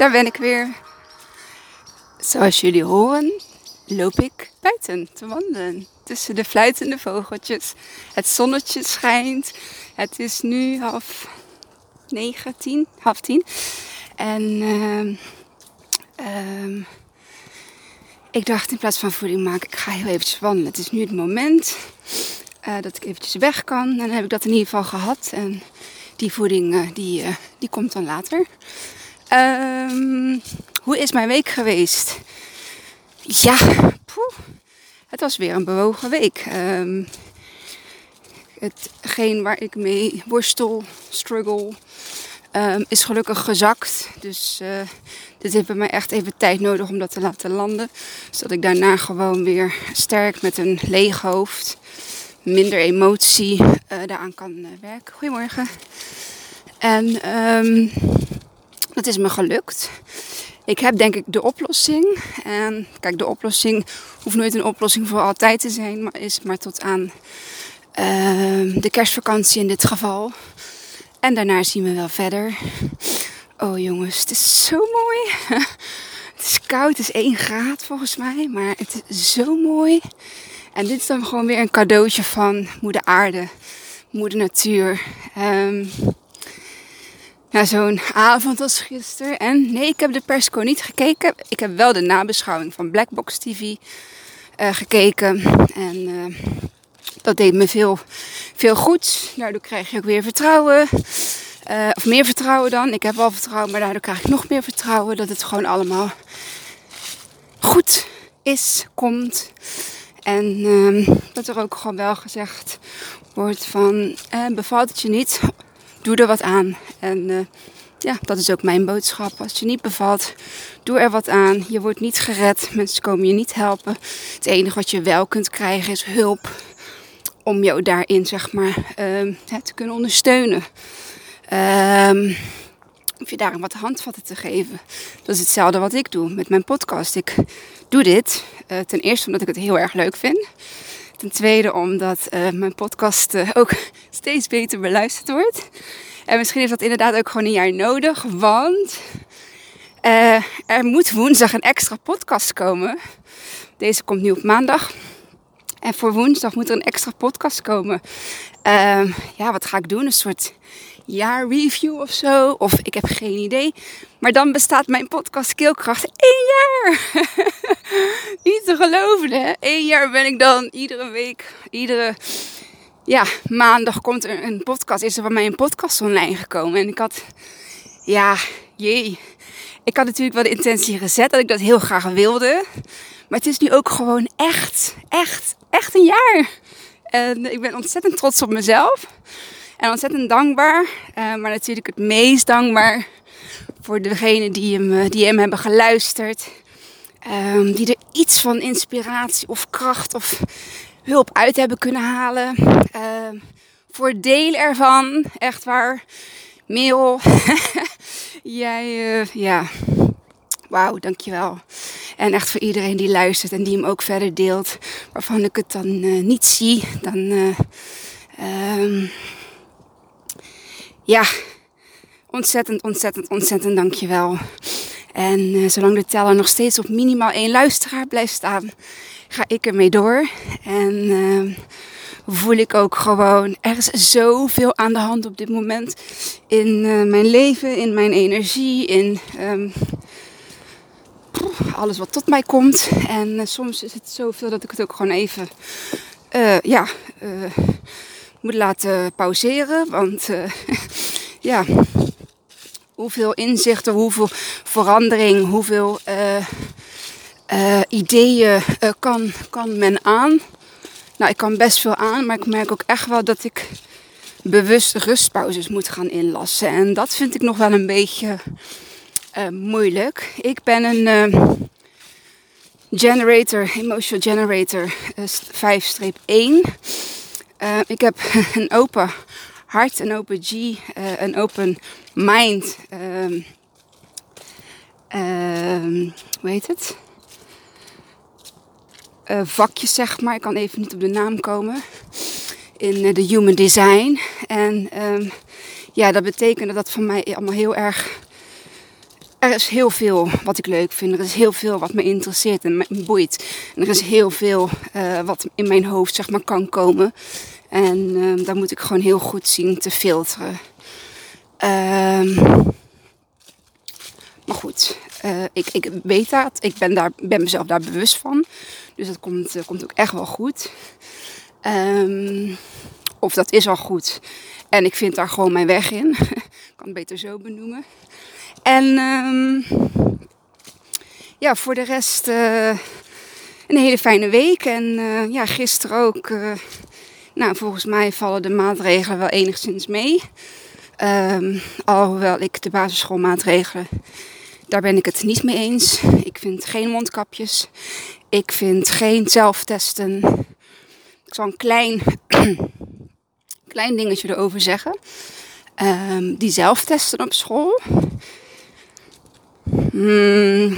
daar ben ik weer. Zoals jullie horen, loop ik buiten te wandelen. Tussen de fluitende vogeltjes. Het zonnetje schijnt. Het is nu half negen, tien, half tien. En uh, uh, ik dacht in plaats van voeding maken, ik ga heel eventjes wandelen. Het is nu het moment uh, dat ik eventjes weg kan. En dan heb ik dat in ieder geval gehad. En die voeding uh, die, uh, die komt dan later. Um, hoe is mijn week geweest? Ja, poeh, het was weer een bewogen week. Um, hetgeen waar ik mee worstel, struggle, um, is gelukkig gezakt. Dus uh, dit heeft bij mij echt even tijd nodig om dat te laten landen. Zodat ik daarna gewoon weer sterk met een leeg hoofd, minder emotie, uh, daaraan kan uh, werken. Goedemorgen. En um, dat is me gelukt. Ik heb denk ik de oplossing. En kijk, de oplossing hoeft nooit een oplossing voor altijd te zijn, maar is maar tot aan uh, de kerstvakantie in dit geval. En daarna zien we wel verder. Oh jongens, het is zo mooi. Het is koud, het is 1 graad volgens mij, maar het is zo mooi. En dit is dan gewoon weer een cadeautje van moeder aarde, moeder natuur. Um, na zo'n avond als gisteren. En nee, ik heb de persco niet gekeken. Ik heb wel de nabeschouwing van Blackbox TV uh, gekeken. En uh, dat deed me veel, veel goed. Daardoor krijg je ook weer vertrouwen. Uh, of meer vertrouwen dan. Ik heb wel vertrouwen, maar daardoor krijg ik nog meer vertrouwen dat het gewoon allemaal goed is, komt. En dat er ook gewoon wel gezegd wordt van bevalt het je niet, doe er wat aan. En uh, ja, dat is ook mijn boodschap. Als je niet bevalt, doe er wat aan. Je wordt niet gered. Mensen komen je niet helpen. Het enige wat je wel kunt krijgen is hulp. Om jou daarin, zeg maar, uh, te kunnen ondersteunen. Um, of je daar wat handvatten te geven. Dat is hetzelfde wat ik doe met mijn podcast. Ik doe dit uh, ten eerste omdat ik het heel erg leuk vind. Ten tweede omdat uh, mijn podcast uh, ook steeds beter beluisterd wordt. En misschien heeft dat inderdaad ook gewoon een jaar nodig. Want uh, er moet woensdag een extra podcast komen. Deze komt nu op maandag. En voor woensdag moet er een extra podcast komen. Ehm, ja, wat ga ik doen? Een soort jaarreview of zo. Of ik heb geen idee. Maar dan bestaat mijn podcast Keelkracht één jaar. Niet te geloven hè. Eén jaar ben ik dan iedere week, iedere ja, maandag komt er een podcast. Is er van mij een podcast online gekomen. En ik had, ja, jee. Ik had natuurlijk wel de intentie gezet dat ik dat heel graag wilde. Maar het is nu ook gewoon echt, echt, echt een jaar. En ik ben ontzettend trots op mezelf. En ontzettend dankbaar. Uh, maar natuurlijk het meest dankbaar voor degenen die hem, die hem hebben geluisterd. Um, die er iets van inspiratie of kracht of hulp uit hebben kunnen halen. Uh, voor deel ervan, echt waar. Mail, jij, uh, ja, wauw, dankjewel. En echt voor iedereen die luistert en die hem ook verder deelt, waarvan ik het dan niet zie, dan, um, ja, ontzettend, ontzettend, ontzettend dankjewel. En uh, zolang de teller nog steeds op minimaal één luisteraar blijft staan, ga ik ermee door. En uh, voel ik ook gewoon, er is zoveel aan de hand op dit moment in uh, mijn leven, in mijn energie, in um, alles wat tot mij komt. En soms is het zoveel dat ik het ook gewoon even, ja, moet laten pauzeren. Want ja, hoeveel inzichten, hoeveel verandering, hoeveel uh, uh, ideeën uh, kan, kan men aan. Nou, ik kan best veel aan, maar ik merk ook echt wel dat ik bewust rustpauzes moet gaan inlassen. En dat vind ik nog wel een beetje moeilijk. Ik ben een generator, emotional generator 5-1. ik heb een open hart, een open G, uh, een open mind. Um, um, hoe heet het? Uh, vakjes, zeg maar. Ik kan even niet op de naam komen. In uh, de Human Design. En um, ja, dat betekent dat voor mij allemaal heel erg er is heel veel wat ik leuk vind. Er is heel veel wat me interesseert en me boeit. En er is heel veel wat in mijn hoofd zeg maar, kan komen. En uh, daar moet ik gewoon heel goed zien te filteren. Um, maar goed, uh, ik, ik weet dat. Ik ben, daar, ben mezelf daar bewust van. Dus dat komt, komt ook echt wel goed. Um, of dat is al goed. En ik vind daar gewoon mijn weg in. ik kan het beter zo benoemen. En ja, voor de rest uh, een hele fijne week. En ja, gisteren ook. Nou, volgens mij vallen de maatregelen wel enigszins mee. Um, alhoewel ik de basisschoolmaatregelen, daar ben ik het niet mee eens. Ik vind geen mondkapjes. Ik vind geen zelftesten. Ik zal een klein, klein dingetje erover zeggen. Um, die zelftesten op school. Hmm,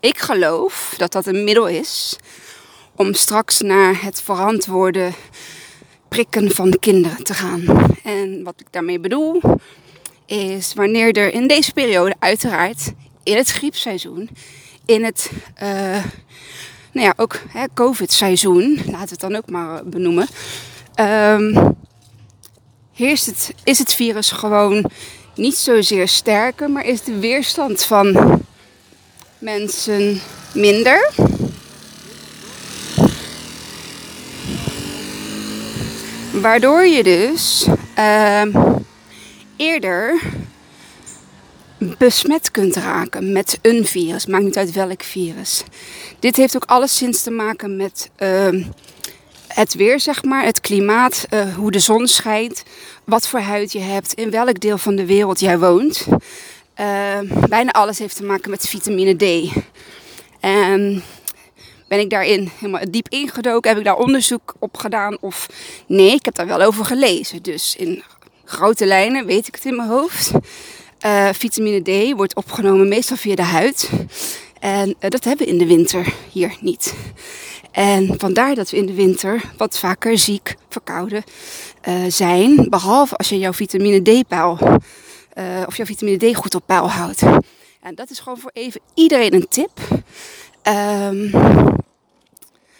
ik geloof dat dat een middel is om straks naar het verantwoorden prikken van de kinderen te gaan. En wat ik daarmee bedoel is wanneer er in deze periode uiteraard in het griepseizoen, in het uh, nou ja, ook COVID-seizoen, laten we het dan ook maar benoemen, um, heerst het, is het virus gewoon niet zozeer sterker, maar is de weerstand van mensen minder. Waardoor je dus uh, eerder besmet kunt raken met een virus. Maakt niet uit welk virus. Dit heeft ook alleszins te maken met uh, het weer, zeg maar, het klimaat, uh, hoe de zon schijnt, wat voor huid je hebt, in welk deel van de wereld jij woont. Uh, bijna alles heeft te maken met vitamine D. En ben ik daarin helemaal diep ingedoken? Heb ik daar onderzoek op gedaan? Of nee, ik heb daar wel over gelezen. Dus in grote lijnen weet ik het in mijn hoofd. Uh, vitamine D wordt opgenomen meestal via de huid. En uh, dat hebben we in de winter hier niet. En vandaar dat we in de winter wat vaker ziek, verkouden uh, zijn. Behalve als je jouw vitamine uh, of jouw vitamine D goed op peil houdt. En dat is gewoon voor even iedereen een tip. Um,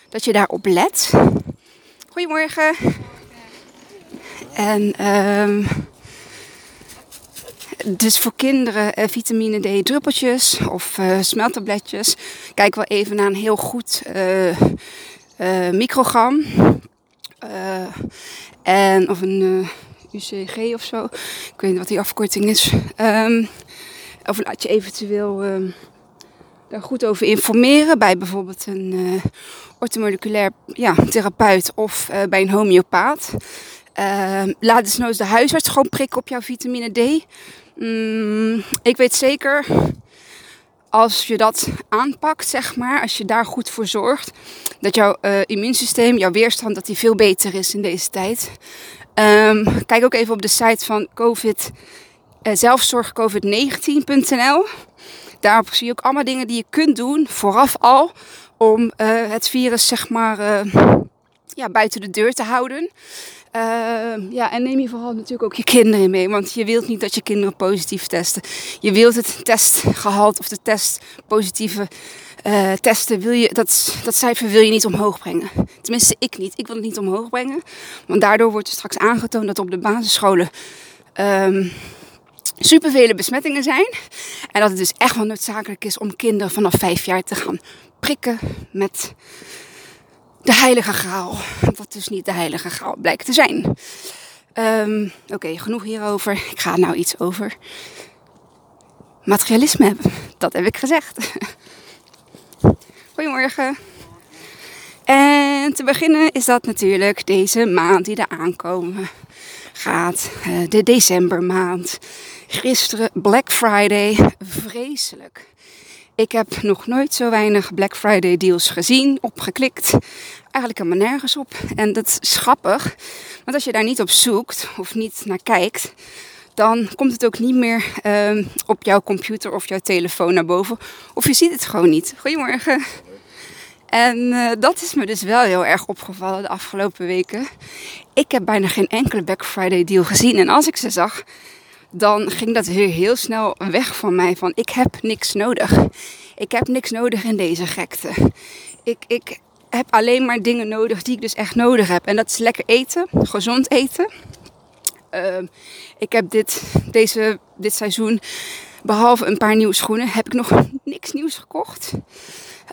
dat je daarop let. Goedemorgen. En um, dus voor kinderen uh, vitamine D druppeltjes of uh, smeltabletjes. Kijk wel even naar een heel goed uh, microgram. en, of een UCG of zo. Ik weet niet wat die afkorting is. Um, of laat je eventueel daar goed over informeren bij bijvoorbeeld een uh, ortomoleculair ja, therapeut of uh, bij een homeopaat. Uh, laat nooit de huisarts gewoon prikken op jouw vitamine D. Mm, ik weet zeker, als je dat aanpakt, zeg maar, als je daar goed voor zorgt, dat jouw immuunsysteem, jouw weerstand, dat die veel beter is in deze tijd. Um, kijk ook even op de site van COVID, uh, zelfzorgcovid19.nl. Daarop zie je ook allemaal dingen die je kunt doen, vooraf al, om uh, het virus zeg maar ja, buiten de deur te houden. Uh, ja, en neem je vooral natuurlijk ook je kinderen mee. Want je wilt niet dat je kinderen positief testen. Je wilt het testgehalte of de test positieve testen. Wil je, dat, dat cijfer wil je niet omhoog brengen. Tenminste, ik niet. Ik wil het niet omhoog brengen. Want daardoor wordt er straks aangetoond dat op de basisscholen um, supervele besmettingen zijn. En dat het dus echt wel noodzakelijk is om kinderen vanaf vijf jaar te gaan prikken met de heilige graal. Wat dus niet de heilige graal blijkt te zijn. Um, Oké, genoeg hierover. Ik ga nou iets over materialisme hebben. Dat heb ik gezegd. Goedemorgen. En te beginnen is dat natuurlijk deze maand die er aankomen gaat. Uh, de decembermaand. Gisteren Black Friday. Vreselijk. Ik heb nog nooit zo weinig Black Friday deals gezien, opgeklikt. Eigenlijk helemaal nergens op. En dat is grappig, want als je daar niet op zoekt of niet naar kijkt, dan komt het ook niet meer uh, op jouw computer of jouw telefoon naar boven. Of je ziet het gewoon niet. Goedemorgen. En uh, dat is me dus wel heel erg opgevallen de afgelopen weken. Ik heb bijna geen enkele Black Friday deal gezien. En als ik ze zag, dan ging dat weer heel snel weg van mij. Van ik heb niks nodig. Ik heb niks nodig in deze gekte. Ik, ik heb alleen maar dingen nodig die ik dus echt nodig heb. En dat is lekker eten, gezond eten. Ehm, ik heb dit, deze, dit seizoen, behalve een paar nieuwe schoenen, heb ik nog niks nieuws gekocht.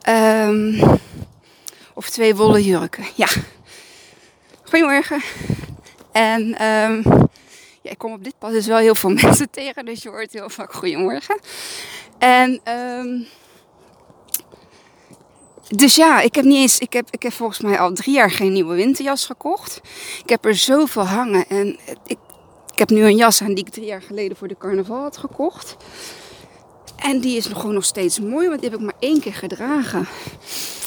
Ehm, of twee wollen jurken. Ja. Goedemorgen. En um, ja, ik kom op dit pad dus wel heel veel mensen tegen, dus je hoort heel vaak goedemorgen. En um, dus ja, ik heb niet eens. Ik heb, ik heb volgens mij al drie jaar geen nieuwe winterjas gekocht. Ik heb er zoveel hangen. En ik, ik heb nu een jas aan die ik drie jaar geleden voor de carnaval had gekocht. En die is nog gewoon nog steeds mooi, want die heb ik maar één keer gedragen.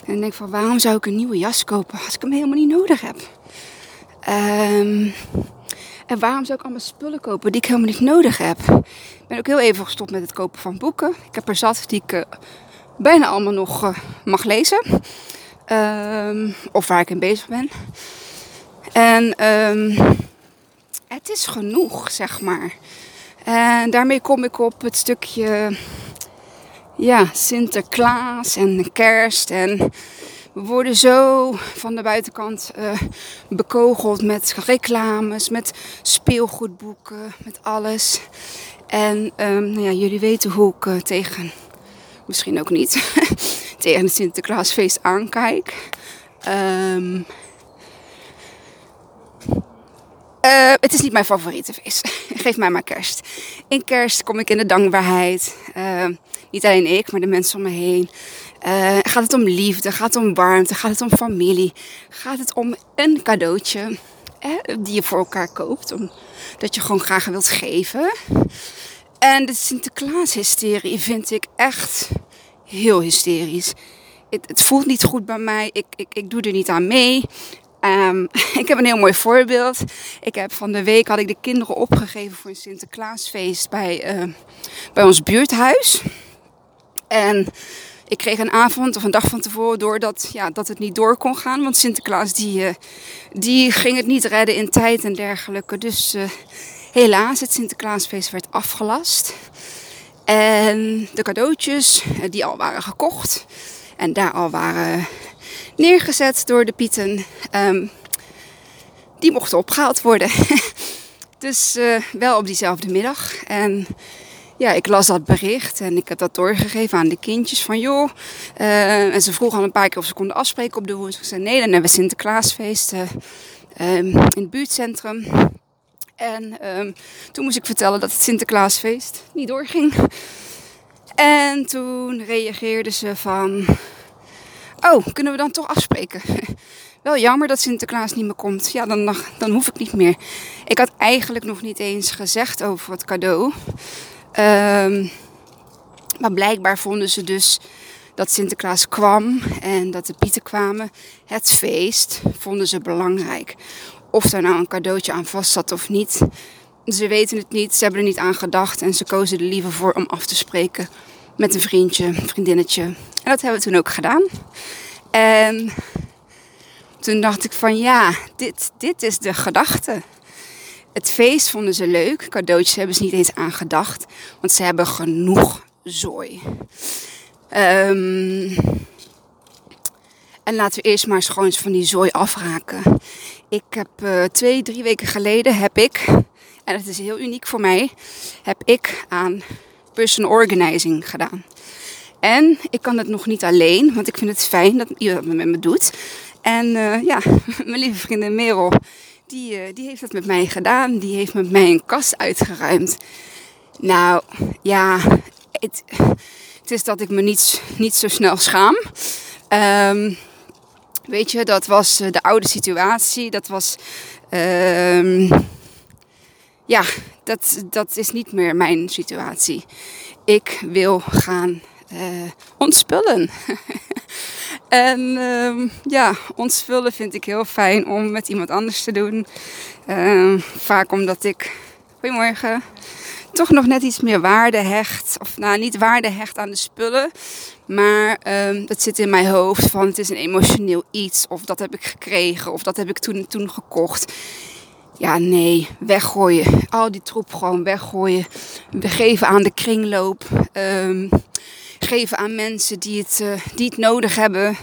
En ik denk van waarom zou ik een nieuwe jas kopen als ik hem helemaal niet nodig heb? Um, en waarom zou ik allemaal spullen kopen die ik helemaal niet nodig heb? Ik ben ook heel even gestopt met het kopen van boeken. Ik heb er zat die ik uh, bijna allemaal nog uh, mag lezen. Um, of waar ik in bezig ben. En um, het is genoeg, zeg maar. En daarmee kom ik op het stukje ja, Sinterklaas en kerst. En we worden zo van de buitenkant uh, bekogeld met reclames, met speelgoedboeken, met alles. En um, nou ja, jullie weten hoe ik uh, tegen, misschien ook niet, tegen het Sinterklaasfeest aankijk. Um, uh, het is niet mijn favoriete feest. Geef mij maar kerst. In kerst kom ik in de dankbaarheid. Uh, niet alleen ik, maar de mensen om me heen. Uh, gaat het om liefde? Gaat het om warmte? Gaat het om familie? Gaat het om een cadeautje eh, die je voor elkaar koopt? Omdat je gewoon graag wilt geven. En de Sinterklaas-hysterie vind ik echt heel hysterisch. Het, het, voelt niet goed bij mij. Ik, ik, ik doe er niet aan mee. Um, ik heb een heel mooi voorbeeld. Ik heb van de week had ik de kinderen opgegeven voor een Sinterklaasfeest bij, uh, bij ons buurthuis. En ik kreeg een avond of een dag van tevoren door dat, ja, dat het niet door kon gaan. Want Sinterklaas die, uh, die ging het niet redden in tijd en dergelijke. Dus uh, helaas, het Sinterklaasfeest werd afgelast. En de cadeautjes die al waren gekocht en daar al waren neergezet door de Pieten, um, die mochten opgehaald worden. dus uh, wel op diezelfde middag. En ja, ik las dat bericht en ik heb dat doorgegeven aan de kindjes van joh. Uh, en ze vroegen al een paar keer of ze konden afspreken op de woensdag. Ik zei nee, dan hebben we Sinterklaasfeest um, in het buurtcentrum. En um, toen moest ik vertellen dat het Sinterklaasfeest niet doorging. En toen reageerden ze van... Oh, kunnen we dan toch afspreken? Wel jammer dat Sinterklaas niet meer komt. Ja, dan, dan hoef ik niet meer. Ik had eigenlijk nog niet eens gezegd over het cadeau. Um, maar blijkbaar vonden ze dus dat Sinterklaas kwam en dat de pieten kwamen. Het feest vonden ze belangrijk. Of daar nou een cadeautje aan vast zat of niet. Ze weten het niet, ze hebben er niet aan gedacht. En ze kozen er liever voor om af te spreken met een vriendje, vriendinnetje. En dat hebben we toen ook gedaan. En toen dacht ik van ja, dit, dit is de gedachte. Het feest vonden ze leuk. Cadeautjes hebben ze niet eens aan gedacht. Want ze hebben genoeg zooi. Um, en laten we eerst maar eens gewoon van die zooi afraken. Ik heb uh, twee, drie weken geleden heb ik, en dat is heel uniek voor mij, heb ik aan personal organizing gedaan. En ik kan het nog niet alleen, want ik vind het fijn dat iemand het met me doet. En uh, ja, mijn lieve vriendin Merel, die, uh, die heeft het met mij gedaan. Die heeft met mij een kast uitgeruimd. Nou, ja, het, het is dat ik me niet, niet zo snel schaam. Um, weet je, dat was uh, de oude situatie. Dat was, um, ja, dat, dat is niet meer mijn situatie. Ik wil gaan uh, ontspullen. en uh, ja, ontspullen vind ik heel fijn om met iemand anders te doen. Uh, vaak omdat ik, goedemorgen, toch nog net iets meer waarde hecht. Of nou, niet waarde hecht aan de spullen. Maar uh, dat zit in mijn hoofd van het is een emotioneel iets. Of dat heb ik gekregen. Of dat heb ik toen, toen gekocht. Ja, nee, weggooien. Al die troep gewoon weggooien. We geven aan de kringloop. Ehm, geven aan mensen die het, eh, die het nodig hebben.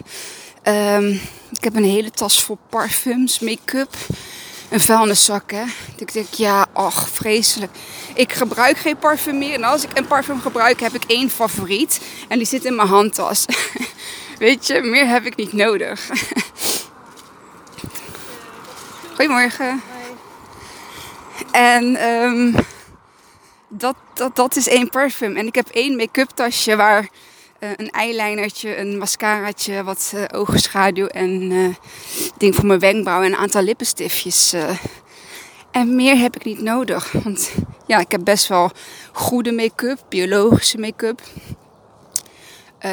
Ehm, ik heb een hele tas vol parfums, make-up. Een vuilniszak, hè. Ik denk, ja, ach, vreselijk. Ik gebruik geen parfum meer. En als ik een parfum gebruik, heb ik één favoriet. En die zit in mijn handtas. Weet je, meer heb ik niet nodig. Goedemorgen. En um, dat, dat, dat is één parfum. En ik heb één make-up tasje waar uh, een eyelinertje, een mascaraatje, wat uh, oogschaduw en uh, ding voor mijn wenkbrauw en een aantal lippenstiftjes. en meer heb ik niet nodig. Want ja, ik heb best wel goede make-up, biologische make-up.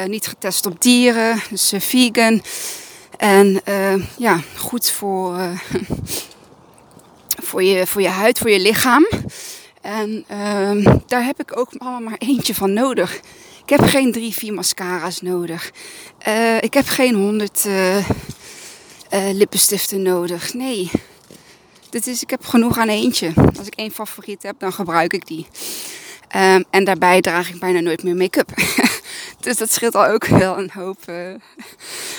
niet getest op dieren, dus vegan. En ja, goed voor, voor, je, voor je huid, voor je lichaam. En uh, daar heb ik ook allemaal maar eentje van nodig. Ik heb geen drie, vier mascara's nodig. Uh, ik heb geen honderd uh, uh, lippenstiften nodig. Nee. Dit is, ik heb genoeg aan eentje. Als ik één favoriet heb, dan gebruik ik die. Um, en daarbij draag ik bijna nooit meer make-up. dus dat scheelt al ook wel een hoop,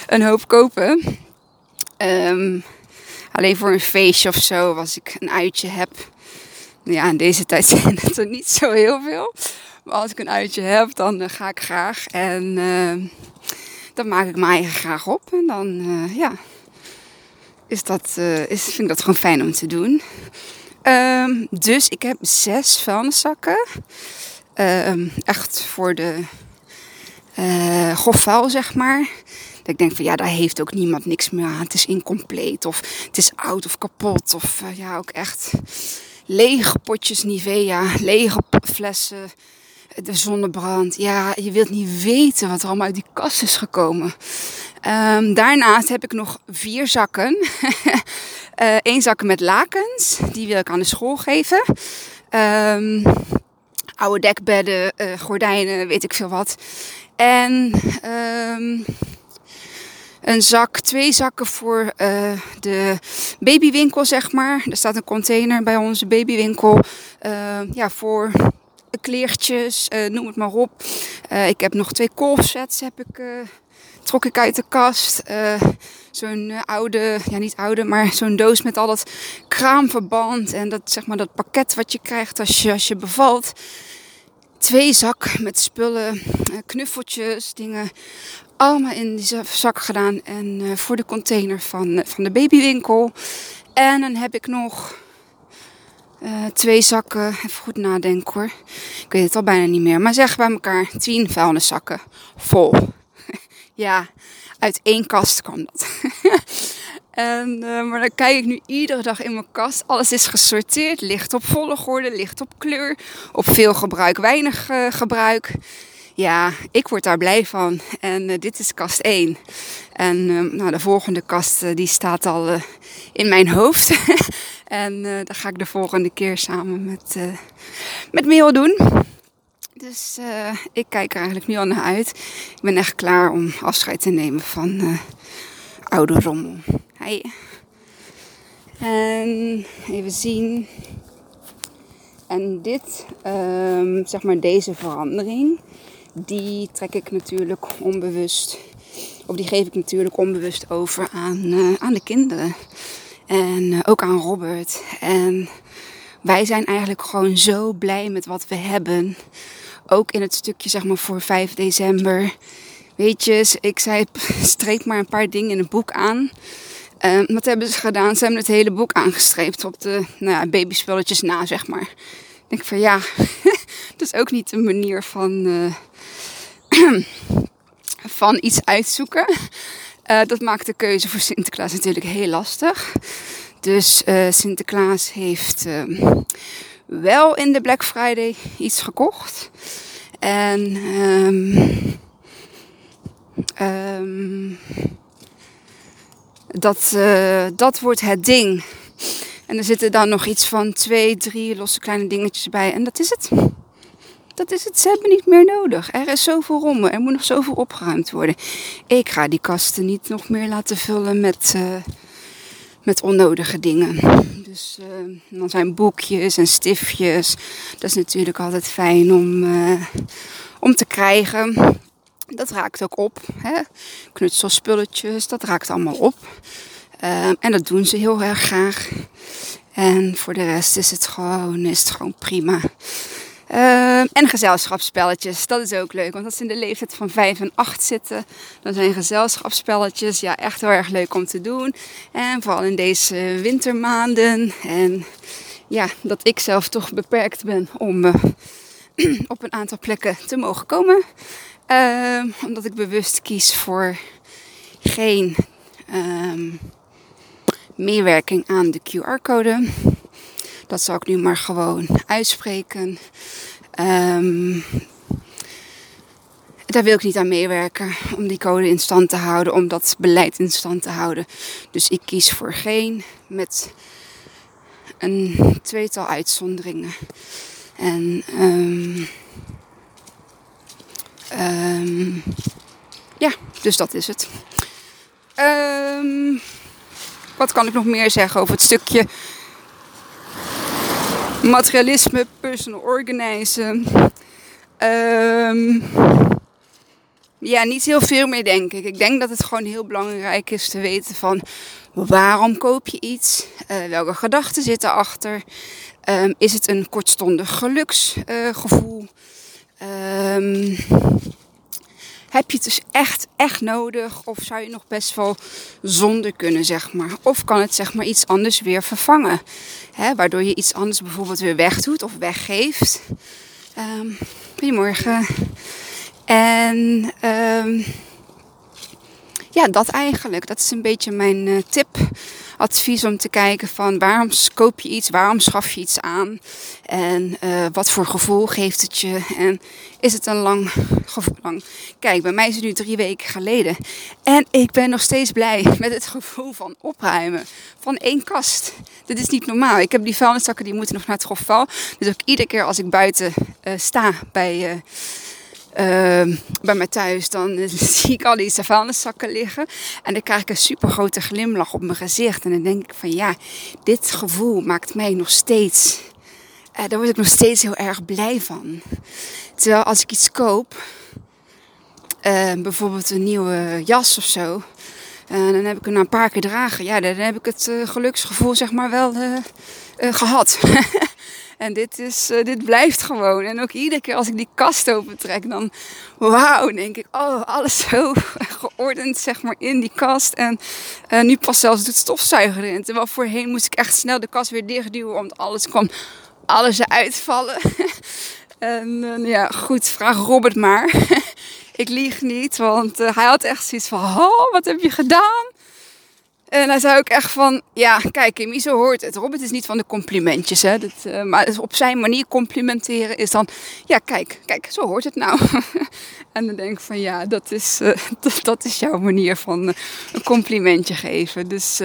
een hoop kopen. Um, alleen voor een feestje of zo, als ik een uitje heb ja, in deze tijd zijn het er niet zo heel veel. Maar als ik een uitje heb, dan uh, ga ik graag. En uh, dan maak ik mijn eigen graag op. En dan, uh, ja, is dat, is, vind ik dat gewoon fijn om te doen. Um, dus ik heb zes vuilniszakken. Um, echt voor de vuil, zeg maar. Ik denk van ja, daar heeft ook niemand niks meer aan. Het is incompleet of het is oud of kapot. Of ja, ook echt lege potjes Nivea, lege flessen, de zonnebrand. Ja, je wilt niet weten wat er allemaal uit die kast is gekomen. Um, daarnaast heb ik nog vier zakken. Eén uh, zak met lakens, die wil ik aan de school geven. Um, oude dekbedden, gordijnen, weet ik veel wat. En um, een zak, twee zakken voor uh, de babywinkel, zeg maar. Er staat een container bij onze babywinkel. Uh, ja, voor kleertjes, uh, noem het maar op. ik heb nog twee kolfsets, heb ik, trok ik uit de kast. zo'n oude, ja niet oude, maar zo'n doos met al dat kraamverband. En dat, zeg maar, dat pakket wat je krijgt als je, als je bevalt twee zak met spullen, knuffeltjes, dingen allemaal in die zak gedaan. En uh, voor de container van, uh, van de babywinkel. En dan heb ik nog uh, twee zakken. Even goed nadenken hoor. Ik weet het al bijna niet meer. Maar zeg bij elkaar tien vuilniszakken vol. ja, uit één kast kwam dat. en, maar dan kijk ik nu iedere dag in mijn kast. Alles is gesorteerd. Licht op volgorde, licht op kleur. Op veel gebruik, weinig gebruik ja, ik word daar blij van. En uh, dit is kast 1. En uh, nou, de volgende kast uh, die staat al in mijn hoofd. en dat ga ik de volgende keer samen met, met Merel doen. Dus ik kijk er eigenlijk nu al naar uit. Ik ben echt klaar om afscheid te nemen van oude rommel. Hi. En even zien. En dit, um, zeg maar deze verandering die trek ik natuurlijk onbewust, of die geef ik natuurlijk onbewust over aan, uh, aan de kinderen. En uh, ook aan Robert. En wij zijn eigenlijk gewoon zo blij met wat we hebben. Ook in het stukje, zeg maar, voor 5 december. Weet je, ik zei, streep maar een paar dingen in het boek aan. Uh, wat hebben ze gedaan? Ze hebben het hele boek aangestreept op de nou ja, babyspulletjes na, zeg maar. Ik denk van ja, dat is ook niet een manier van, uh, van iets uitzoeken. Uh, dat maakt de keuze voor Sinterklaas natuurlijk heel lastig. Dus uh, Sinterklaas heeft uh, wel in de Black Friday iets gekocht. En um, um, dat, dat wordt het ding. En er zitten dan nog iets van twee, drie losse kleine dingetjes bij. En dat is het dat is het. Ze hebben niet meer nodig. Er is zoveel rommel. Er moet nog zoveel opgeruimd worden. Ik ga die kasten niet nog meer laten vullen met, uh, met onnodige dingen. Dus uh, dan zijn boekjes en stiftjes. Dat is natuurlijk altijd fijn om, uh, om te krijgen. Dat raakt ook op. Hè? Knutselspulletjes, dat raakt allemaal op. En dat doen ze heel erg graag. En voor de rest is het gewoon, is het gewoon prima. Uh, en gezelschapsspelletjes, dat is ook leuk. Want als ze in de leeftijd van 5 en 8 zitten, dan zijn gezelschapsspelletjes ja, echt heel erg leuk om te doen. En vooral in deze wintermaanden. En ja, dat ik zelf toch beperkt ben om uh, op een aantal plekken te mogen komen. Uh, omdat ik bewust kies voor geen um, meewerking aan de QR-code. Dat zal ik nu maar gewoon uitspreken. Um, daar wil ik niet aan meewerken om die code in stand te houden, om dat beleid in stand te houden. Dus ik kies voor geen met een tweetal uitzonderingen. En um, um, ja, dus dat is het. wat kan ik nog meer zeggen over het stukje materialisme, personal organizen. Um, ja, niet heel veel meer denk ik. Ik denk dat het gewoon heel belangrijk is te weten van waarom koop je iets? Uh, welke gedachten zitten achter? Um, is het een kortstondig geluksgevoel? Uh, heb je het dus echt, echt nodig? Of zou je nog best wel zonder kunnen, zeg maar? Of kan het zeg maar iets anders weer vervangen? Hè, waardoor je iets anders bijvoorbeeld weer wegdoet of weggeeft. Um, goedemorgen. En um, ja, dat eigenlijk. Dat is een beetje mijn uh, tip advies om te kijken van waarom koop je iets, waarom schaf je iets aan en uh, wat voor gevoel geeft het je en is het een lang gevoel lang. Kijk, bij mij is het nu drie weken geleden en ik ben nog steeds blij met het gevoel van opruimen van één kast. Dit is niet normaal. Ik heb die vuilniszakken die moeten nog naar het grofval. Dus ook iedere keer als ik buiten uh, sta bij bij mij thuis, dan zie ik al die vuilniszakken liggen. En dan krijg ik een super grote glimlach op mijn gezicht. En dan denk ik van ja, dit gevoel maakt mij nog steeds. Uh, daar word ik nog steeds heel erg blij van. Terwijl als ik iets koop, uh, bijvoorbeeld een nieuwe jas of zo. En dan heb ik hem na een paar keer dragen. Ja, dan heb ik het geluksgevoel zeg maar wel gehad. En dit, is, uh, dit blijft gewoon. En ook iedere keer als ik die kast opentrek, dan wauw, denk ik, oh, alles zo geordend, zeg maar, in die kast. En uh, nu pas zelfs doet stofzuiger erin. Terwijl voorheen moest ik echt snel de kast weer dichtduwen, want alles kwam, alles eruit vallen. en uh, ja, goed, vraag Robert maar. ik lieg niet, want hij had echt zoiets van, oh, wat heb je gedaan? En hij zei ook echt van, ja, kijk Kimmy, zo hoort het. Robert is niet van de complimentjes, hè. Dat, uh, maar op zijn manier complimenteren is dan, ja, kijk, kijk, zo hoort het nou. en dan denk ik van, ja, dat is, uh, dat, is jouw manier van uh, een complimentje geven. Dus,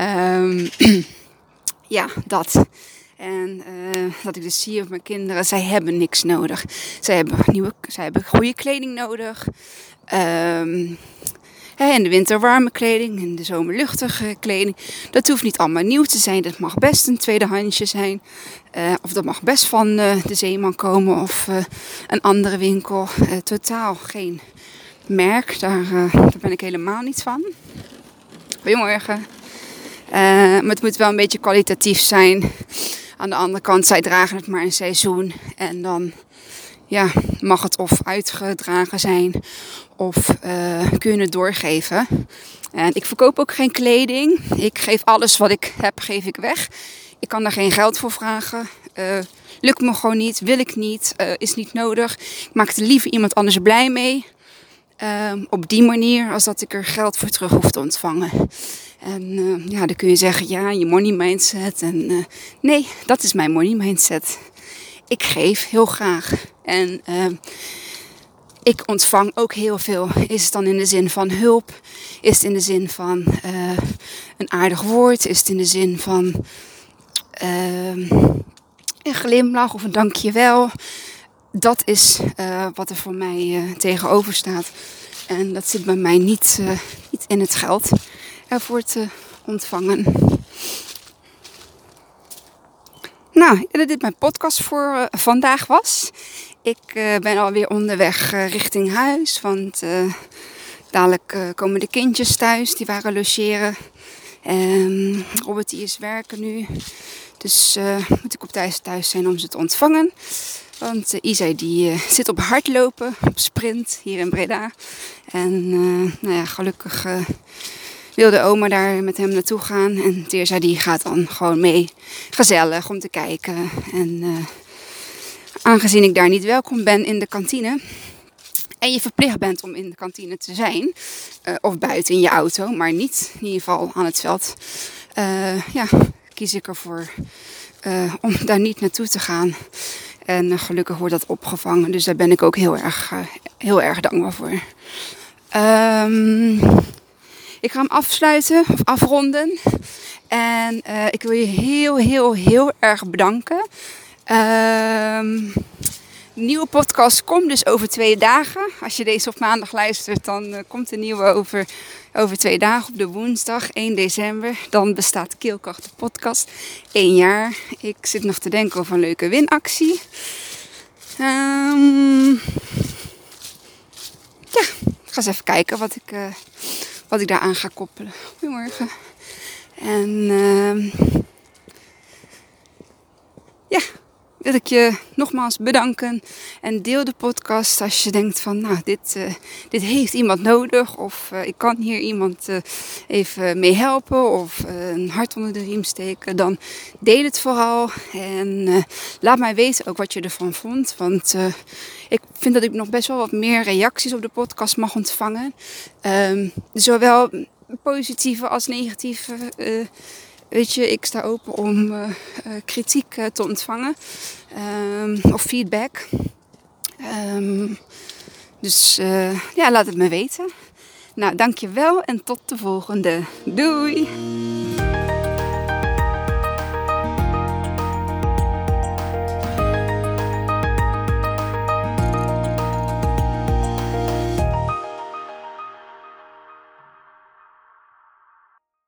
um, ja, dat. En dat ik dus zie op mijn kinderen, zij hebben niks nodig. Zij hebben, nieuwe, zij hebben goede kleding nodig. Um, in de winter warme kleding, in de zomer luchtige kleding. Dat hoeft niet allemaal nieuw te zijn. Dat mag best een tweedehandsje zijn. Uh, of dat mag best van uh, de Zeeman komen of uh, een andere winkel. totaal geen merk. Daar, daar, ben ik helemaal niet van. Goedemorgen. maar het moet wel een beetje kwalitatief zijn. Aan de andere kant, zij dragen het maar een seizoen. En dan ja, mag het of uitgedragen zijn of uh, kun je het doorgeven. En ik verkoop ook geen kleding. Ik geef alles wat ik heb, geef ik weg. Ik kan daar geen geld voor vragen. Uh, lukt me gewoon niet, wil ik niet, uh, is niet nodig. Ik maak er liever iemand anders blij mee. Ehm, op die manier, als dat ik er geld voor terug hoef te ontvangen. En ja, dan kun je zeggen, ja, je money mindset. En nee, dat is mijn money mindset. Ik geef heel graag. En ehm, ik ontvang ook heel veel. Is het dan in de zin van hulp? Is het in de zin van uh, een aardig woord? Is het in de zin van uh, een glimlach of een dankjewel? Dat is uh, wat er voor mij uh, tegenover staat. En dat zit bij mij niet, niet in het geld ervoor te ontvangen. Nou, dat dit mijn podcast voor uh, vandaag was. Ik uh, ben alweer onderweg uh, richting huis, want dadelijk komen de kindjes thuis, die waren logeren. En Robert is werken nu, dus moet ik op tijd thuis zijn om ze te ontvangen. Want Isa die zit op hardlopen, op sprint hier in Breda. En nou ja, gelukkig wilde oma daar met hem naartoe gaan. En Teersa die gaat dan gewoon mee, gezellig om te kijken. En uh, aangezien ik daar niet welkom ben in de kantine, en je verplicht bent om in de kantine te zijn, uh, of buiten in je auto, maar niet in ieder geval aan het veld, uh, ja, kies ik ervoor om daar niet naartoe te gaan. En gelukkig wordt dat opgevangen, dus daar ben ik ook heel erg, heel erg dankbaar voor. Um, ik ga hem afsluiten of afronden. En uh, ik wil je heel, heel, heel erg bedanken. Uh, nieuwe podcast komt dus over twee dagen. Als je deze op maandag luistert, dan uh, komt de nieuwe over, over twee dagen op de woensdag 1 december. Dan bestaat Keelkracht de podcast één jaar. Ik zit nog te denken over een leuke winactie. Um, ja, ik ga eens even kijken wat ik, uh, wat ik daaraan ga koppelen. Goedemorgen. En uh, ja, wil ik je nogmaals bedanken. En deel de podcast als je denkt van, nou, dit, uh, dit heeft iemand nodig. Of uh, ik kan hier iemand uh, even mee helpen. Of een hart onder de riem steken. Dan deel het vooral. En laat mij weten ook wat je ervan vond. Want ik vind dat ik nog best wel wat meer reacties op de podcast mag ontvangen. Um, zowel positieve als negatieve weet je, ik sta open om uh, kritiek uh, te ontvangen um, of feedback. Um, dus ja, laat het me weten. Nou, dankjewel en tot de volgende. Doei!